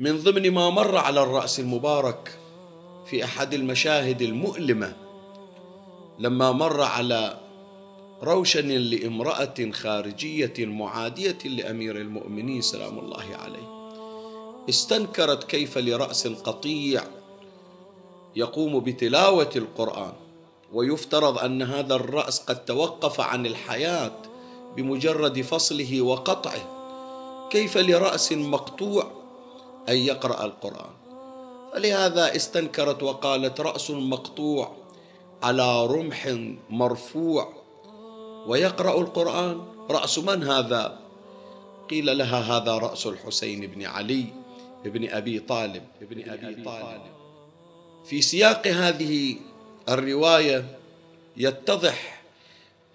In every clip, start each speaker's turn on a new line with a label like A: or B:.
A: من ضمن ما مر على الرأس المبارك في أحد المشاهد المؤلمة لما مر على روشن لامرأة خارجية معادية لأمير المؤمنين سلام الله عليه. استنكرت كيف لرأس قطيع يقوم بتلاوة القرآن ويفترض أن هذا الرأس قد توقف عن الحياة بمجرد فصله وقطعه. كيف لرأس مقطوع أن يقرأ القرآن. فلهذا استنكرت وقالت رأس مقطوع على رمح مرفوع ويقرأ القرآن. رأس من هذا؟ قيل لها هذا رأس الحسين بن علي بن أبي طالب. ابن أبي طالب. في سياق هذه الرواية يتضح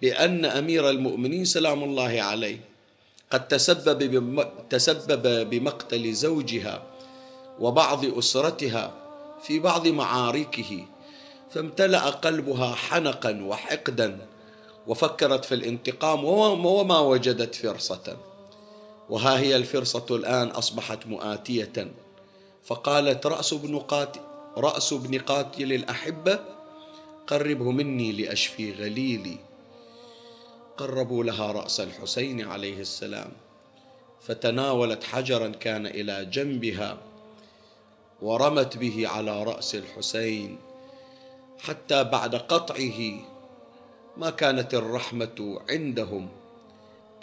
A: بأن أمير المؤمنين سلام الله عليه قد تسبب تسبب بمقتل زوجها وبعض أسرتها في بعض معاركه فامتلأ قلبها حنقا وحقدا وفكرت في الانتقام وما وجدت فرصة. وها هي الفرصة الآن أصبحت مؤاتية. فقالت رأس ابن قاتل رأس ابن قاتل الأحبة قربه مني لأشفي غليلي. قربوا لها رأس الحسين عليه السلام فتناولت حجرا كان إلى جنبها ورمت به على رأس الحسين حتى بعد قطعه ما كانت الرحمة عندهم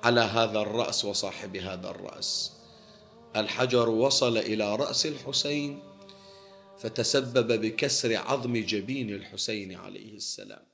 A: على هذا الرأس وصاحب هذا الرأس. الحجر وصل إلى رأس الحسين فتسبب بكسر عظم جبين الحسين عليه السلام.